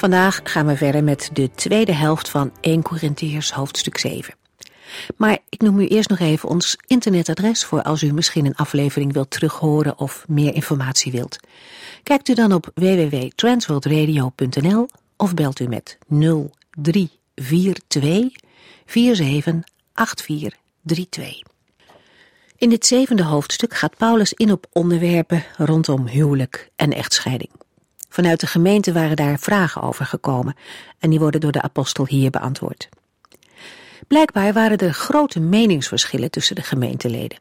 Vandaag gaan we verder met de tweede helft van 1 Corinthiërs hoofdstuk 7. Maar ik noem u eerst nog even ons internetadres voor als u misschien een aflevering wilt terughoren of meer informatie wilt. Kijkt u dan op www.transworldradio.nl of belt u met 0342 478432. In dit zevende hoofdstuk gaat Paulus in op onderwerpen rondom huwelijk en echtscheiding. Vanuit de gemeente waren daar vragen over gekomen en die worden door de apostel hier beantwoord. Blijkbaar waren er grote meningsverschillen tussen de gemeenteleden.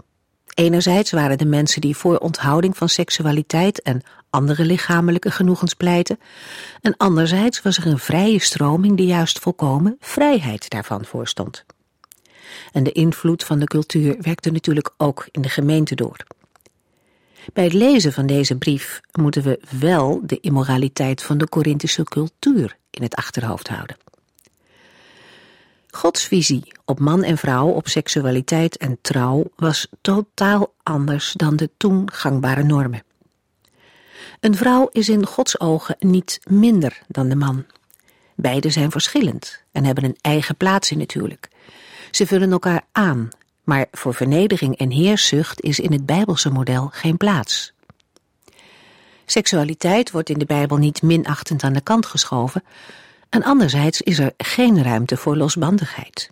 Enerzijds waren de mensen die voor onthouding van seksualiteit en andere lichamelijke genoegens pleiten, en anderzijds was er een vrije stroming die juist volkomen vrijheid daarvan voorstond. En de invloed van de cultuur werkte natuurlijk ook in de gemeente door. Bij het lezen van deze brief moeten we wel de immoraliteit van de Corinthische cultuur in het achterhoofd houden. Gods visie op man en vrouw, op seksualiteit en trouw was totaal anders dan de toen gangbare normen. Een vrouw is in Gods ogen niet minder dan de man. Beiden zijn verschillend en hebben een eigen plaats in het huwelijk. Ze vullen elkaar aan maar voor vernedering en heerszucht is in het Bijbelse model geen plaats. Seksualiteit wordt in de Bijbel niet minachtend aan de kant geschoven, en anderzijds is er geen ruimte voor losbandigheid.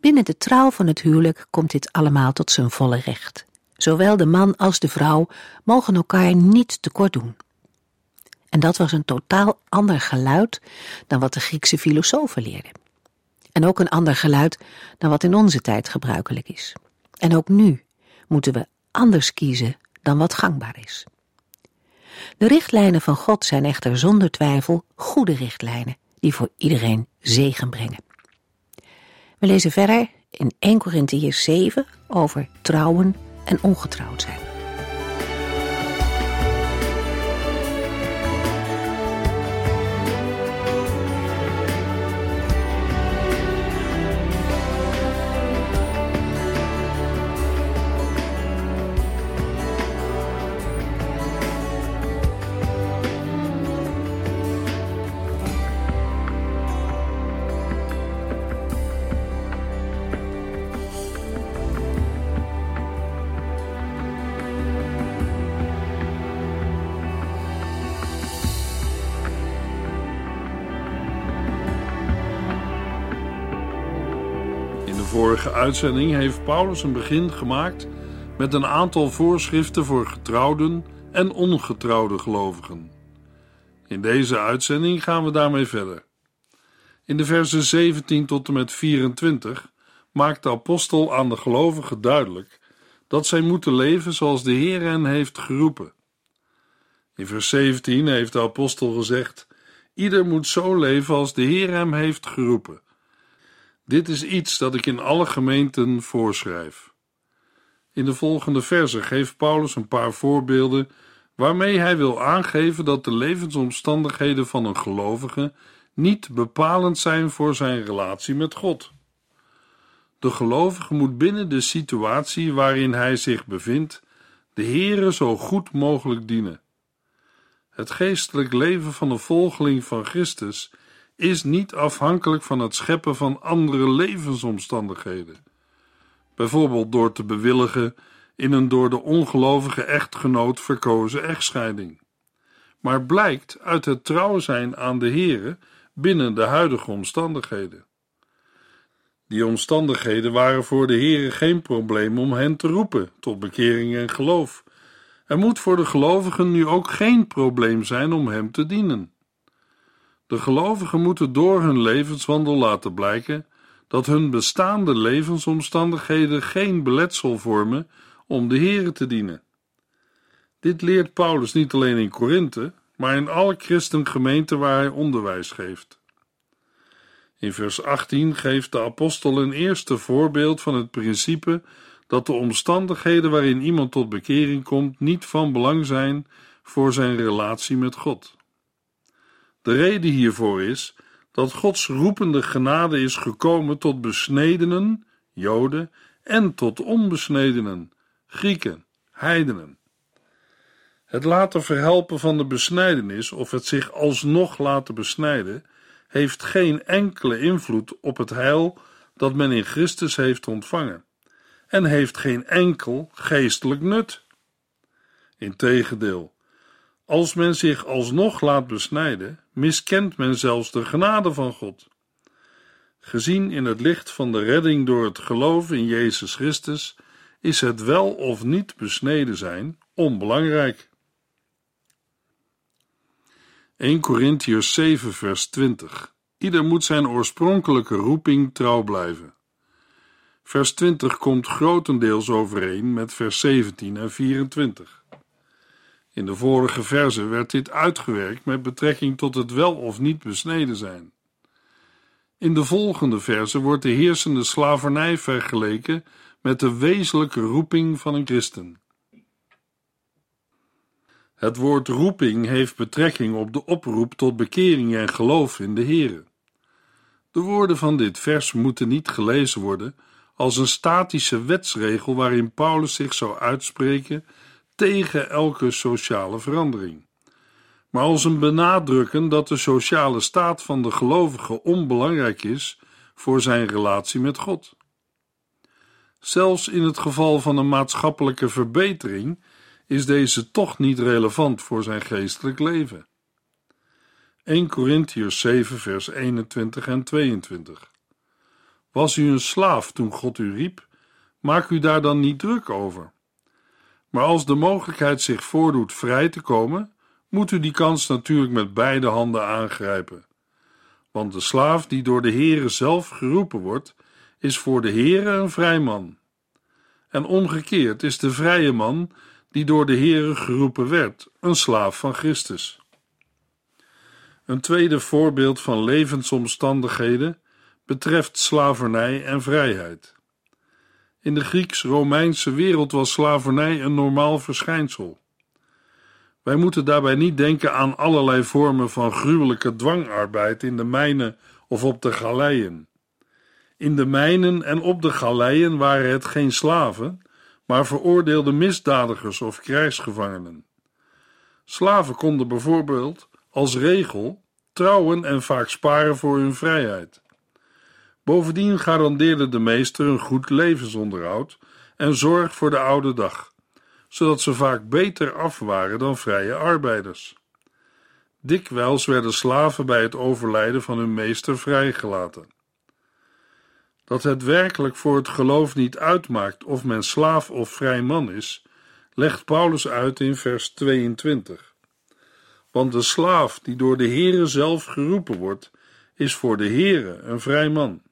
Binnen de trouw van het huwelijk komt dit allemaal tot zijn volle recht. Zowel de man als de vrouw mogen elkaar niet tekort doen. En dat was een totaal ander geluid dan wat de Griekse filosofen leerden. En ook een ander geluid dan wat in onze tijd gebruikelijk is. En ook nu moeten we anders kiezen dan wat gangbaar is. De richtlijnen van God zijn echter zonder twijfel goede richtlijnen die voor iedereen zegen brengen. We lezen verder in 1 Corinthiërs 7 over trouwen en ongetrouwd zijn. Uitzending heeft Paulus een begin gemaakt met een aantal voorschriften voor getrouwden en ongetrouwde gelovigen. In deze uitzending gaan we daarmee verder. In de versen 17 tot en met 24 maakt de apostel aan de gelovigen duidelijk dat zij moeten leven zoals de Heer hen heeft geroepen. In vers 17 heeft de apostel gezegd: Ieder moet zo leven als de Heer hem heeft geroepen. Dit is iets dat ik in alle gemeenten voorschrijf. In de volgende verse geeft Paulus een paar voorbeelden waarmee hij wil aangeven dat de levensomstandigheden van een gelovige niet bepalend zijn voor zijn relatie met God. De gelovige moet binnen de situatie waarin hij zich bevindt de Heere zo goed mogelijk dienen. Het geestelijk leven van een volgeling van Christus is niet afhankelijk van het scheppen van andere levensomstandigheden. Bijvoorbeeld door te bewilligen in een door de ongelovige echtgenoot verkozen echtscheiding. Maar blijkt uit het trouw zijn aan de Here binnen de huidige omstandigheden. Die omstandigheden waren voor de Here geen probleem om hen te roepen tot bekering en geloof. Er moet voor de gelovigen nu ook geen probleem zijn om hem te dienen. De gelovigen moeten door hun levenswandel laten blijken dat hun bestaande levensomstandigheden geen beletsel vormen om de Here te dienen. Dit leert Paulus niet alleen in Korinthe, maar in alle christengemeenten waar hij onderwijs geeft. In vers 18 geeft de apostel een eerste voorbeeld van het principe dat de omstandigheden waarin iemand tot bekering komt niet van belang zijn voor zijn relatie met God. De reden hiervoor is dat Gods roepende genade is gekomen tot besnedenen, Joden, en tot onbesnedenen, Grieken, heidenen. Het laten verhelpen van de besnijdenis of het zich alsnog laten besnijden heeft geen enkele invloed op het heil dat men in Christus heeft ontvangen en heeft geen enkel geestelijk nut. Integendeel, als men zich alsnog laat besnijden, miskent men zelfs de genade van God. Gezien in het licht van de redding door het geloof in Jezus Christus, is het wel of niet besneden zijn onbelangrijk. 1 Corinthiërs 7 vers 20 Ieder moet zijn oorspronkelijke roeping trouw blijven. Vers 20 komt grotendeels overeen met vers 17 en 24. In de vorige verse werd dit uitgewerkt met betrekking tot het wel of niet besneden zijn. In de volgende verse wordt de heersende slavernij vergeleken met de wezenlijke roeping van een christen. Het woord roeping heeft betrekking op de oproep tot bekering en geloof in de Here. De woorden van dit vers moeten niet gelezen worden als een statische wetsregel waarin Paulus zich zou uitspreken tegen elke sociale verandering, maar als een benadrukken dat de sociale staat van de gelovige onbelangrijk is voor zijn relatie met God. Zelfs in het geval van een maatschappelijke verbetering is deze toch niet relevant voor zijn geestelijk leven. 1 Corinthiërs 7 vers 21 en 22 Was u een slaaf toen God u riep? Maak u daar dan niet druk over. Maar als de mogelijkheid zich voordoet vrij te komen, moet u die kans natuurlijk met beide handen aangrijpen. Want de slaaf die door de Heere zelf geroepen wordt, is voor de Heere een vrij man. En omgekeerd is de vrije man die door de Heere geroepen werd, een slaaf van Christus. Een tweede voorbeeld van levensomstandigheden betreft slavernij en vrijheid. In de Grieks-Romeinse wereld was slavernij een normaal verschijnsel. Wij moeten daarbij niet denken aan allerlei vormen van gruwelijke dwangarbeid in de mijnen of op de galeien. In de mijnen en op de galeien waren het geen slaven, maar veroordeelde misdadigers of krijgsgevangenen. Slaven konden bijvoorbeeld als regel trouwen en vaak sparen voor hun vrijheid. Bovendien garandeerde de meester een goed levensonderhoud en zorg voor de oude dag, zodat ze vaak beter af waren dan vrije arbeiders. Dikwijls werden slaven bij het overlijden van hun meester vrijgelaten. Dat het werkelijk voor het geloof niet uitmaakt of men slaaf of vrij man is, legt Paulus uit in vers 22. Want de slaaf die door de Heere zelf geroepen wordt, is voor de Heere een vrij man.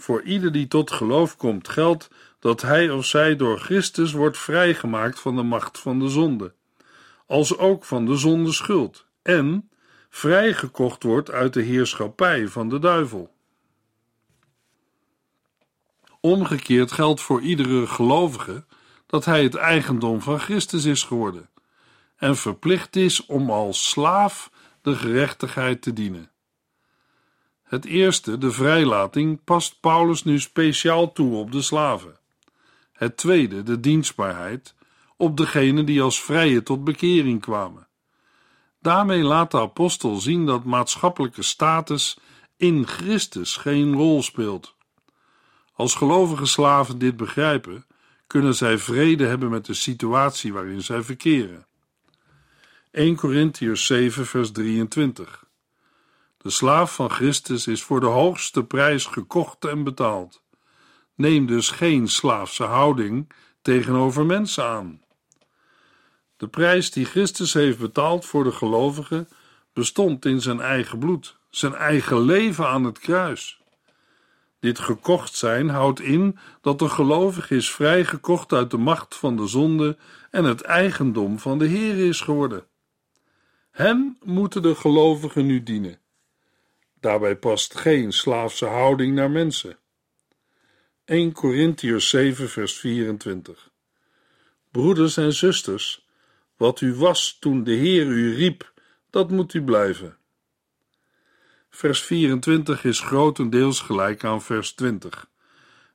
Voor ieder die tot geloof komt, geldt dat hij of zij door Christus wordt vrijgemaakt van de macht van de zonde, als ook van de zonde schuld, en vrijgekocht wordt uit de heerschappij van de duivel. Omgekeerd geldt voor iedere gelovige dat hij het eigendom van Christus is geworden en verplicht is om als slaaf de gerechtigheid te dienen. Het eerste, de vrijlating, past Paulus nu speciaal toe op de slaven. Het tweede, de dienstbaarheid, op degenen die als vrije tot bekering kwamen. Daarmee laat de apostel zien dat maatschappelijke status in Christus geen rol speelt. Als gelovige slaven dit begrijpen, kunnen zij vrede hebben met de situatie waarin zij verkeren. 1 Corinthiërs 7, vers 23. De slaaf van Christus is voor de hoogste prijs gekocht en betaald. Neem dus geen slaafse houding tegenover mensen aan. De prijs die Christus heeft betaald voor de gelovigen bestond in zijn eigen bloed, zijn eigen leven aan het kruis. Dit gekocht zijn houdt in dat de gelovige is vrijgekocht uit de macht van de zonde en het eigendom van de Heer is geworden. Hem moeten de gelovigen nu dienen. Daarbij past geen slaafse houding naar mensen. 1 Corinthiërs 7 vers 24 Broeders en zusters, wat u was toen de Heer u riep, dat moet u blijven. Vers 24 is grotendeels gelijk aan vers 20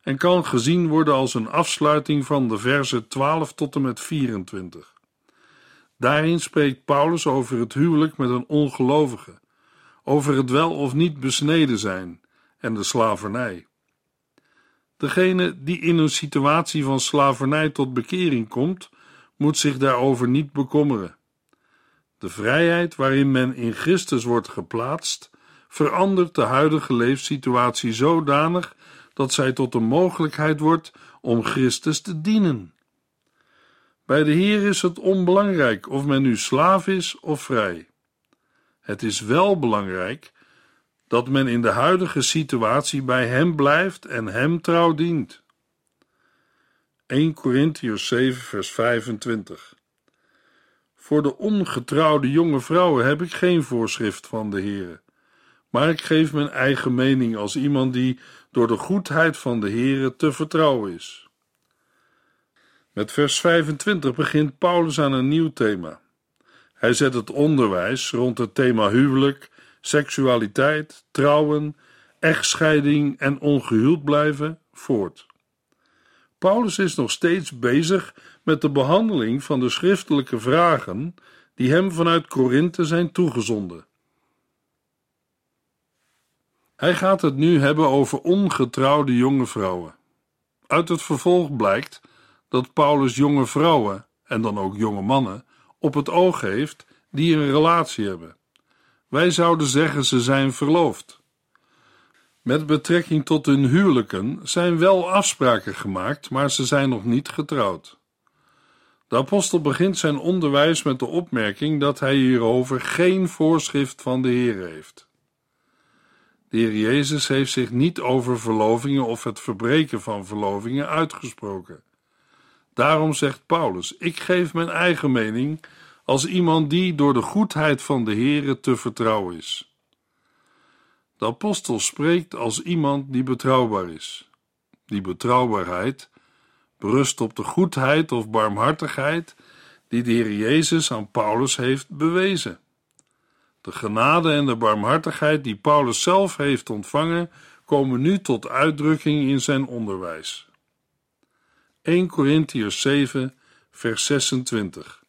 en kan gezien worden als een afsluiting van de versen 12 tot en met 24. Daarin spreekt Paulus over het huwelijk met een ongelovige, over het wel of niet besneden zijn en de slavernij. Degene die in een situatie van slavernij tot bekering komt, moet zich daarover niet bekommeren. De vrijheid waarin men in Christus wordt geplaatst, verandert de huidige leefsituatie zodanig dat zij tot een mogelijkheid wordt om Christus te dienen. Bij de Heer is het onbelangrijk of men nu slaaf is of vrij. Het is wel belangrijk dat men in de huidige situatie bij Hem blijft en Hem trouw dient. 1 Corinthians 7, vers 25. Voor de ongetrouwde jonge vrouwen heb ik geen voorschrift van de Heere, maar ik geef mijn eigen mening als iemand die door de goedheid van de Heere te vertrouwen is. Met vers 25 begint Paulus aan een nieuw thema. Hij zet het onderwijs rond het thema huwelijk, seksualiteit, trouwen, echtscheiding en ongehuwd blijven voort. Paulus is nog steeds bezig met de behandeling van de schriftelijke vragen die hem vanuit Korinthe zijn toegezonden. Hij gaat het nu hebben over ongetrouwde jonge vrouwen. Uit het vervolg blijkt dat Paulus jonge vrouwen, en dan ook jonge mannen, op het oog heeft die een relatie hebben. Wij zouden zeggen ze zijn verloofd. Met betrekking tot hun huwelijken zijn wel afspraken gemaakt, maar ze zijn nog niet getrouwd. De apostel begint zijn onderwijs met de opmerking dat hij hierover geen voorschrift van de Heer heeft. De Heer Jezus heeft zich niet over verlovingen of het verbreken van verlovingen uitgesproken. Daarom zegt Paulus: Ik geef mijn eigen mening als iemand die door de goedheid van de Heere te vertrouwen is. De apostel spreekt als iemand die betrouwbaar is. Die betrouwbaarheid berust op de goedheid of barmhartigheid die de Heer Jezus aan Paulus heeft bewezen. De genade en de barmhartigheid die Paulus zelf heeft ontvangen, komen nu tot uitdrukking in zijn onderwijs. 1 Corinthians 7, vers 26.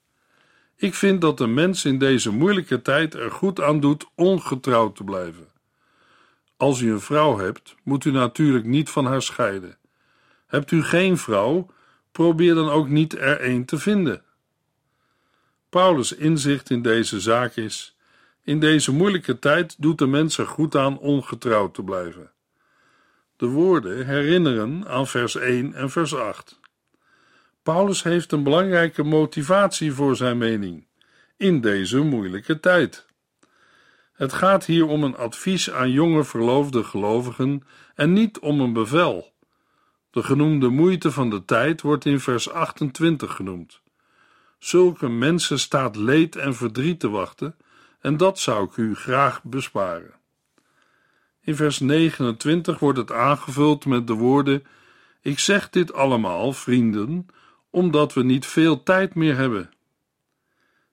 Ik vind dat de mens in deze moeilijke tijd er goed aan doet ongetrouwd te blijven. Als u een vrouw hebt, moet u natuurlijk niet van haar scheiden. Hebt u geen vrouw, probeer dan ook niet er een te vinden. Paulus' inzicht in deze zaak is: in deze moeilijke tijd doet de mens er goed aan ongetrouwd te blijven. De woorden herinneren aan vers 1 en vers 8. Paulus heeft een belangrijke motivatie voor zijn mening in deze moeilijke tijd. Het gaat hier om een advies aan jonge verloofde gelovigen en niet om een bevel. De genoemde moeite van de tijd wordt in vers 28 genoemd. Zulke mensen staat leed en verdriet te wachten, en dat zou ik u graag besparen. In vers 29 wordt het aangevuld met de woorden: Ik zeg dit allemaal, vrienden, omdat we niet veel tijd meer hebben.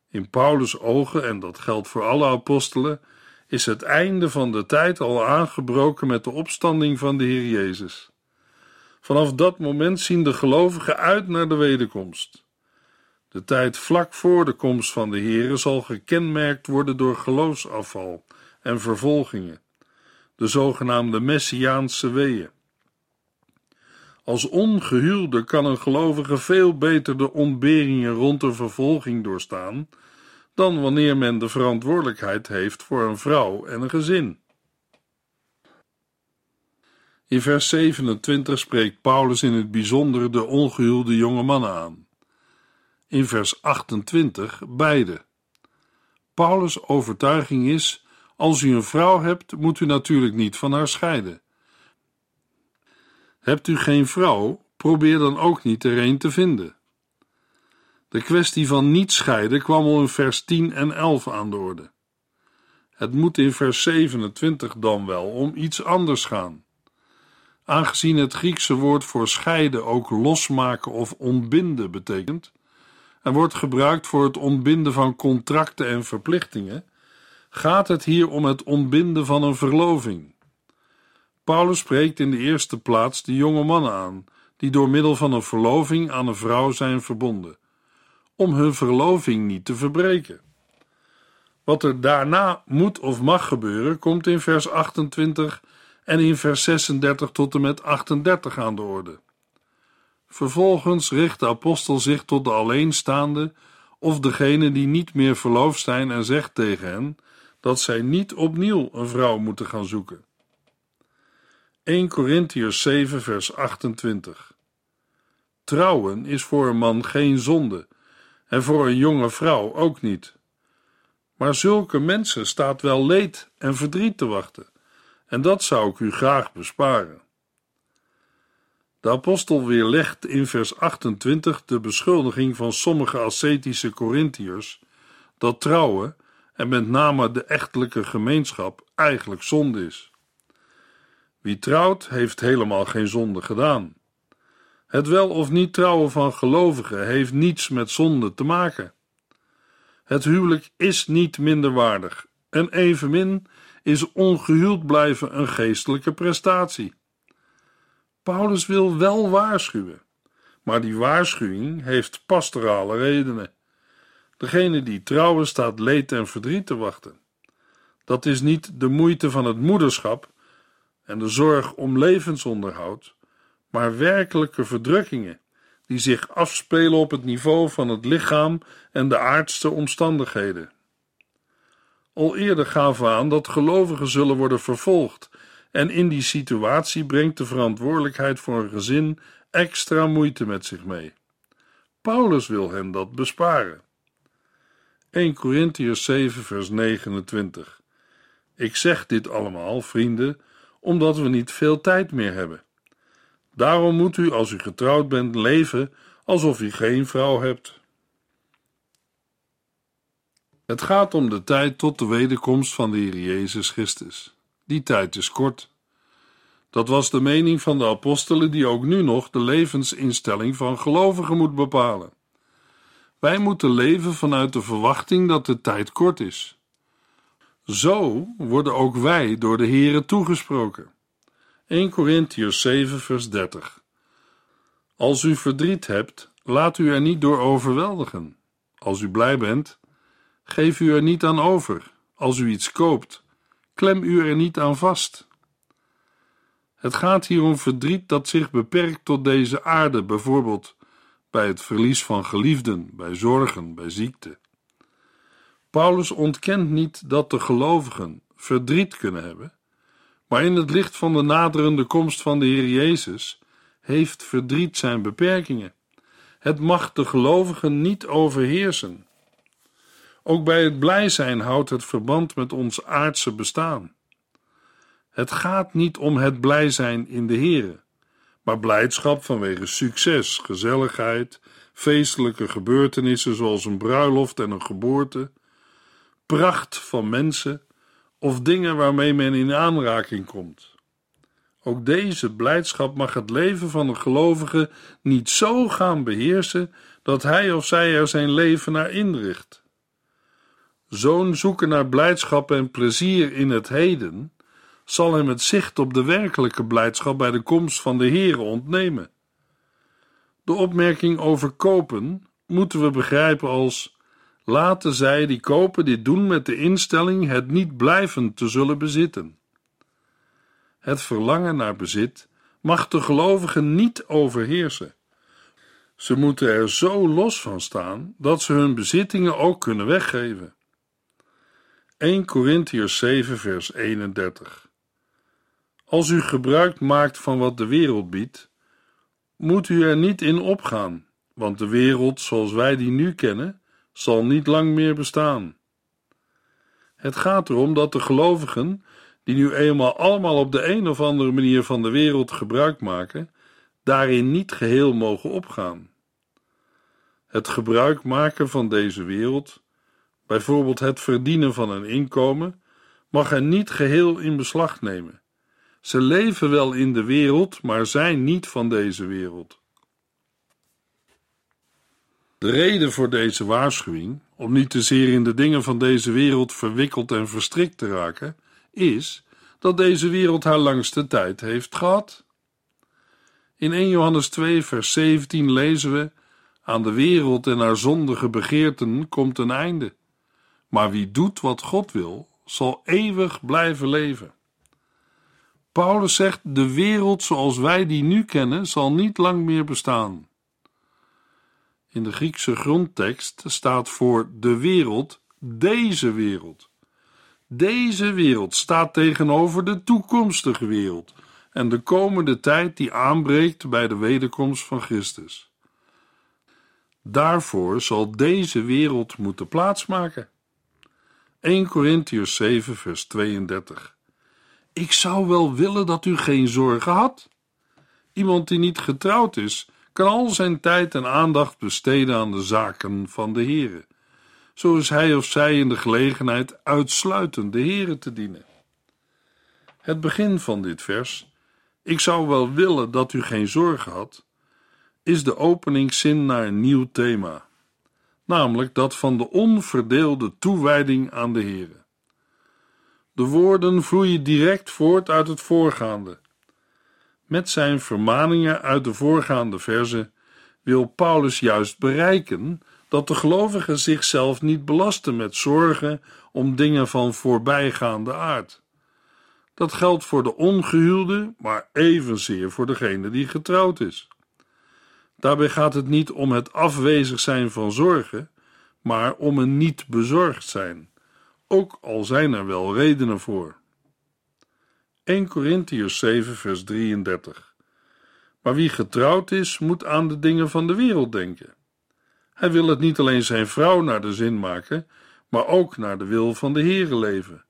In Paulus' ogen, en dat geldt voor alle apostelen, is het einde van de tijd al aangebroken met de opstanding van de Heer Jezus. Vanaf dat moment zien de gelovigen uit naar de wederkomst. De tijd vlak voor de komst van de Heer zal gekenmerkt worden door geloofsafval en vervolgingen, de zogenaamde Messiaanse weeën. Als ongehuwde kan een gelovige veel beter de ontberingen rond de vervolging doorstaan dan wanneer men de verantwoordelijkheid heeft voor een vrouw en een gezin. In vers 27 spreekt Paulus in het bijzonder de ongehuwde jonge mannen aan. In vers 28 beide. Paulus' overtuiging is: als u een vrouw hebt, moet u natuurlijk niet van haar scheiden. Hebt u geen vrouw, probeer dan ook niet er een te vinden. De kwestie van niet scheiden kwam al in vers 10 en 11 aan de orde. Het moet in vers 27 dan wel om iets anders gaan. Aangezien het Griekse woord voor scheiden ook losmaken of ontbinden betekent, en wordt gebruikt voor het ontbinden van contracten en verplichtingen, gaat het hier om het ontbinden van een verloving. Paulus spreekt in de eerste plaats de jonge mannen aan, die door middel van een verloving aan een vrouw zijn verbonden, om hun verloving niet te verbreken. Wat er daarna moet of mag gebeuren, komt in vers 28 en in vers 36 tot en met 38 aan de orde. Vervolgens richt de apostel zich tot de alleenstaande of degene die niet meer verloofd zijn en zegt tegen hen dat zij niet opnieuw een vrouw moeten gaan zoeken. 1 Corinthiërs 7 vers 28 Trouwen is voor een man geen zonde en voor een jonge vrouw ook niet. Maar zulke mensen staat wel leed en verdriet te wachten, en dat zou ik u graag besparen. De apostel weerlegt in vers 28 de beschuldiging van sommige ascetische Corinthiërs dat trouwen, en met name de echtelijke gemeenschap, eigenlijk zonde is. Wie trouwt, heeft helemaal geen zonde gedaan. Het wel of niet trouwen van gelovigen heeft niets met zonde te maken. Het huwelijk is niet minderwaardig en evenmin is ongehuwd blijven een geestelijke prestatie. Paulus wil wel waarschuwen, maar die waarschuwing heeft pastorale redenen. Degene die trouwen staat leed en verdriet te wachten. Dat is niet de moeite van het moederschap en de zorg om levensonderhoud, maar werkelijke verdrukkingen die zich afspelen op het niveau van het lichaam en de aardste omstandigheden. Al eerder gaven we aan dat gelovigen zullen worden vervolgd, en in die situatie brengt de verantwoordelijkheid voor een gezin extra moeite met zich mee. Paulus wil hen dat besparen. 1 Corinthians 7, vers 29. Ik zeg dit allemaal, vrienden, omdat we niet veel tijd meer hebben. Daarom moet u, als u getrouwd bent, leven alsof u geen vrouw hebt. Het gaat om de tijd tot de wederkomst van de Heer Jezus Christus. Die tijd is kort. Dat was de mening van de apostelen, die ook nu nog de levensinstelling van gelovigen moet bepalen. Wij moeten leven vanuit de verwachting dat de tijd kort is. Zo worden ook wij door de Here toegesproken. 1 Corinthians 7, vers 30. Als u verdriet hebt, laat u er niet door overweldigen. Als u blij bent, geef u er niet aan over. Als u iets koopt, klem u er niet aan vast. Het gaat hier om verdriet dat zich beperkt tot deze aarde, bijvoorbeeld bij het verlies van geliefden, bij zorgen, bij ziekte. Paulus ontkent niet dat de gelovigen verdriet kunnen hebben, maar in het licht van de naderende komst van de Heer Jezus heeft verdriet zijn beperkingen. Het mag de gelovigen niet overheersen. Ook bij het blij zijn houdt het verband met ons aardse bestaan. Het gaat niet om het blij zijn in de Here, maar blijdschap vanwege succes, gezelligheid, feestelijke gebeurtenissen zoals een bruiloft en een geboorte, pracht van mensen of dingen waarmee men in aanraking komt. Ook deze blijdschap mag het leven van een gelovige niet zo gaan beheersen dat hij of zij er zijn leven naar inricht. Zo'n zoeken naar blijdschap en plezier in het heden zal hem het zicht op de werkelijke blijdschap bij de komst van de Heere ontnemen. De opmerking over kopen moeten we begrijpen als laten zij die kopen dit doen met de instelling het niet blijvend te zullen bezitten. Het verlangen naar bezit mag de gelovigen niet overheersen. Ze moeten er zo los van staan dat ze hun bezittingen ook kunnen weggeven. 1 Corinthians 7 vers 31 Als u gebruik maakt van wat de wereld biedt, moet u er niet in opgaan, want de wereld zoals wij die nu kennen, zal niet lang meer bestaan. Het gaat erom dat de gelovigen, die nu eenmaal allemaal op de een of andere manier van de wereld gebruik maken, daarin niet geheel mogen opgaan. Het gebruik maken van deze wereld, bijvoorbeeld het verdienen van een inkomen, mag hen niet geheel in beslag nemen. Ze leven wel in de wereld, maar zijn niet van deze wereld. De reden voor deze waarschuwing, om niet te zeer in de dingen van deze wereld verwikkeld en verstrikt te raken, is dat deze wereld haar langste tijd heeft gehad. In 1 Johannes 2, vers 17 lezen we: Aan de wereld en haar zondige begeerten komt een einde. Maar wie doet wat God wil, zal eeuwig blijven leven. Paulus zegt: De wereld zoals wij die nu kennen, zal niet lang meer bestaan. In de Griekse grondtekst staat voor de wereld deze wereld. Deze wereld staat tegenover de toekomstige wereld en de komende tijd die aanbreekt bij de wederkomst van Christus. Daarvoor zal deze wereld moeten plaatsmaken. 1 Corinthians 7, vers 32. Ik zou wel willen dat u geen zorgen had. Iemand die niet getrouwd is, kan al zijn tijd en aandacht besteden aan de zaken van de Here. Zo is hij of zij in de gelegenheid uitsluitend de Here te dienen. Het begin van dit vers, ik zou wel willen dat u geen zorgen had, is de openingszin naar een nieuw thema, namelijk dat van de onverdeelde toewijding aan de Here. De woorden vloeien direct voort uit het voorgaande. Met zijn vermaningen uit de voorgaande verse wil Paulus juist bereiken dat de gelovigen zichzelf niet belasten met zorgen om dingen van voorbijgaande aard. Dat geldt voor de ongehuwde, maar evenzeer voor degene die getrouwd is. Daarbij gaat het niet om het afwezig zijn van zorgen, maar om een niet bezorgd zijn, ook al zijn er wel redenen voor. 1 Corinthians 7, vers 33. Maar wie getrouwd is, moet aan de dingen van de wereld denken. Hij wil het niet alleen zijn vrouw naar de zin maken, maar ook naar de wil van de Heere leven.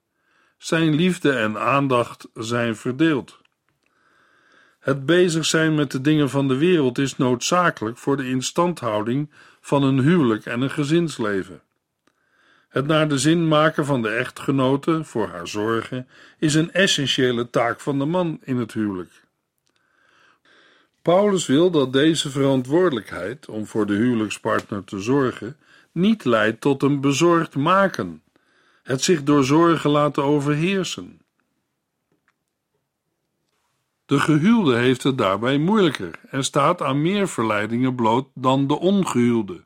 Zijn liefde en aandacht zijn verdeeld. Het bezig zijn met de dingen van de wereld is noodzakelijk voor de instandhouding van een huwelijk en een gezinsleven. Het naar de zin maken van de echtgenote voor haar zorgen is een essentiële taak van de man in het huwelijk. Paulus wil dat deze verantwoordelijkheid om voor de huwelijkspartner te zorgen niet leidt tot een bezorgd maken, het zich door zorgen laten overheersen. De gehuwde heeft het daarbij moeilijker en staat aan meer verleidingen bloot dan de ongehuwde.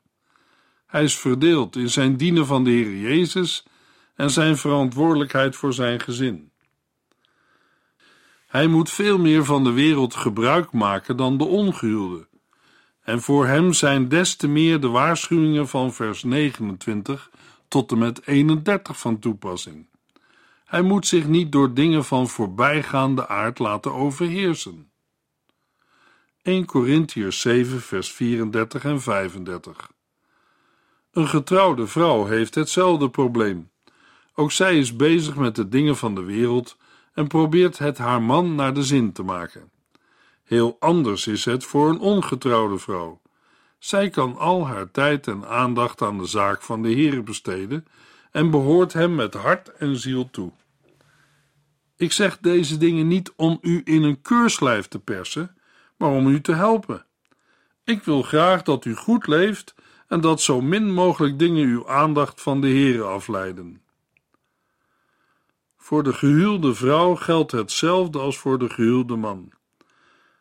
Hij is verdeeld in zijn dienen van de Heer Jezus en zijn verantwoordelijkheid voor zijn gezin. Hij moet veel meer van de wereld gebruik maken dan de ongehuwde. En voor hem zijn des te meer de waarschuwingen van vers 29 tot en met 31 van toepassing. Hij moet zich niet door dingen van voorbijgaande aard laten overheersen. 1 Corinthiërs 7 vers 34 en 35 Een getrouwde vrouw heeft hetzelfde probleem. Ook zij is bezig met de dingen van de wereld en probeert het haar man naar de zin te maken. Heel anders is het voor een ongetrouwde vrouw. Zij kan al haar tijd en aandacht aan de zaak van de Heer besteden en behoort hem met hart en ziel toe. Ik zeg deze dingen niet om u in een keurslijf te persen, maar om u te helpen. Ik wil graag dat u goed leeft en dat zo min mogelijk dingen uw aandacht van de Heere afleiden. Voor de gehuwde vrouw geldt hetzelfde als voor de gehuwde man.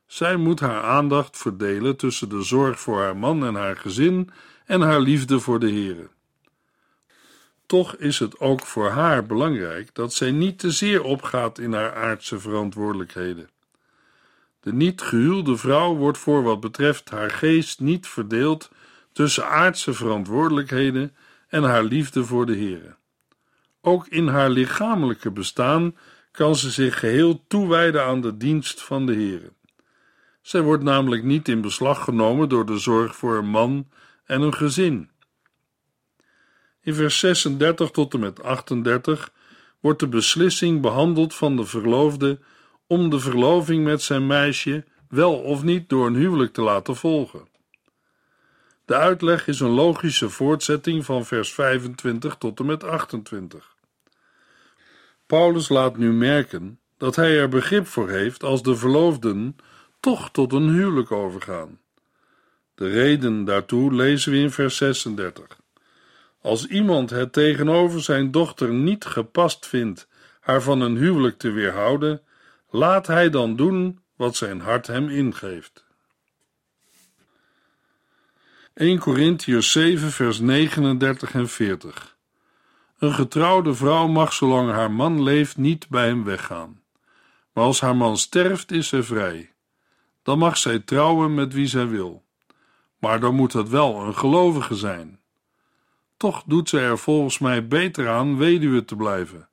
Zij moet haar aandacht verdelen tussen de zorg voor haar man en haar gezin en haar liefde voor de Heere. Toch is het ook voor haar belangrijk dat zij niet te zeer opgaat in haar aardse verantwoordelijkheden. De niet gehuwde vrouw wordt voor wat betreft haar geest niet verdeeld tussen aardse verantwoordelijkheden en haar liefde voor de Heere. Ook in haar lichamelijke bestaan kan ze zich geheel toewijden aan de dienst van de Heere. Zij wordt namelijk niet in beslag genomen door de zorg voor een man en een gezin. In vers 36 tot en met 38 wordt de beslissing behandeld van de verloofde om de verloving met zijn meisje wel of niet door een huwelijk te laten volgen. De uitleg is een logische voortzetting van vers 25 tot en met 28. Paulus laat nu merken dat hij er begrip voor heeft als de verloofden toch tot een huwelijk overgaan. De reden daartoe lezen we in vers 36. Als iemand het tegenover zijn dochter niet gepast vindt haar van een huwelijk te weerhouden, laat hij dan doen wat zijn hart hem ingeeft. 1 Corinthians 7, vers 39 en 40. Een getrouwde vrouw mag zolang haar man leeft niet bij hem weggaan. Maar als haar man sterft, is zij vrij. Dan mag zij trouwen met wie zij wil. Maar dan moet het wel een gelovige zijn. Toch doet zij er volgens mij beter aan weduwe te blijven.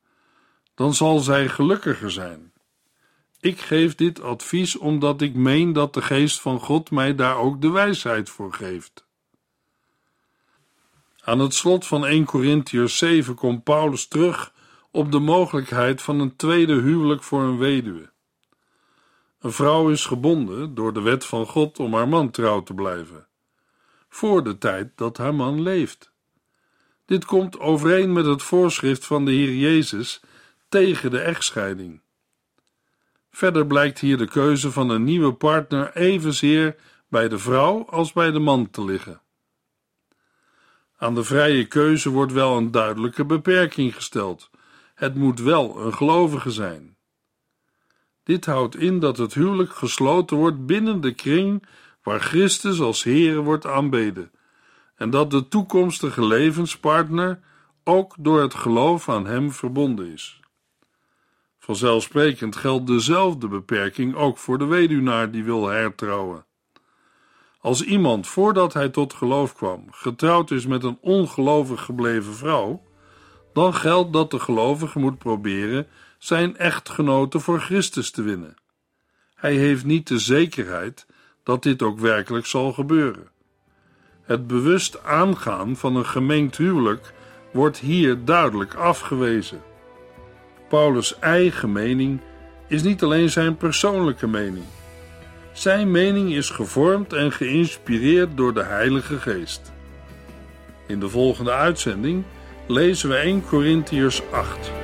Dan zal zij gelukkiger zijn. Ik geef dit advies omdat ik meen dat de geest van God mij daar ook de wijsheid voor geeft. Aan het slot van 1 Corinthiërs 7 komt Paulus terug op de mogelijkheid van een tweede huwelijk voor een weduwe. Een vrouw is gebonden door de wet van God om haar man trouw te blijven, voor de tijd dat haar man leeft. Dit komt overeen met het voorschrift van de Heer Jezus tegen de echtscheiding. Verder blijkt hier de keuze van een nieuwe partner evenzeer bij de vrouw als bij de man te liggen. Aan de vrije keuze wordt wel een duidelijke beperking gesteld. Het moet wel een gelovige zijn. Dit houdt in dat het huwelijk gesloten wordt binnen de kring waar Christus als Heer wordt aanbeden, en dat de toekomstige levenspartner ook door het geloof aan Hem verbonden is. Vanzelfsprekend geldt dezelfde beperking ook voor de weduwnaar die wil hertrouwen. Als iemand voordat hij tot geloof kwam getrouwd is met een ongelovig gebleven vrouw, dan geldt dat de gelovige moet proberen zijn echtgenote voor Christus te winnen. Hij heeft niet de zekerheid dat dit ook werkelijk zal gebeuren. Het bewust aangaan van een gemengd huwelijk wordt hier duidelijk afgewezen. Paulus' eigen mening is niet alleen zijn persoonlijke mening. Zijn mening is gevormd en geïnspireerd door de Heilige Geest. In de volgende uitzending lezen we 1 Corinthiërs 8.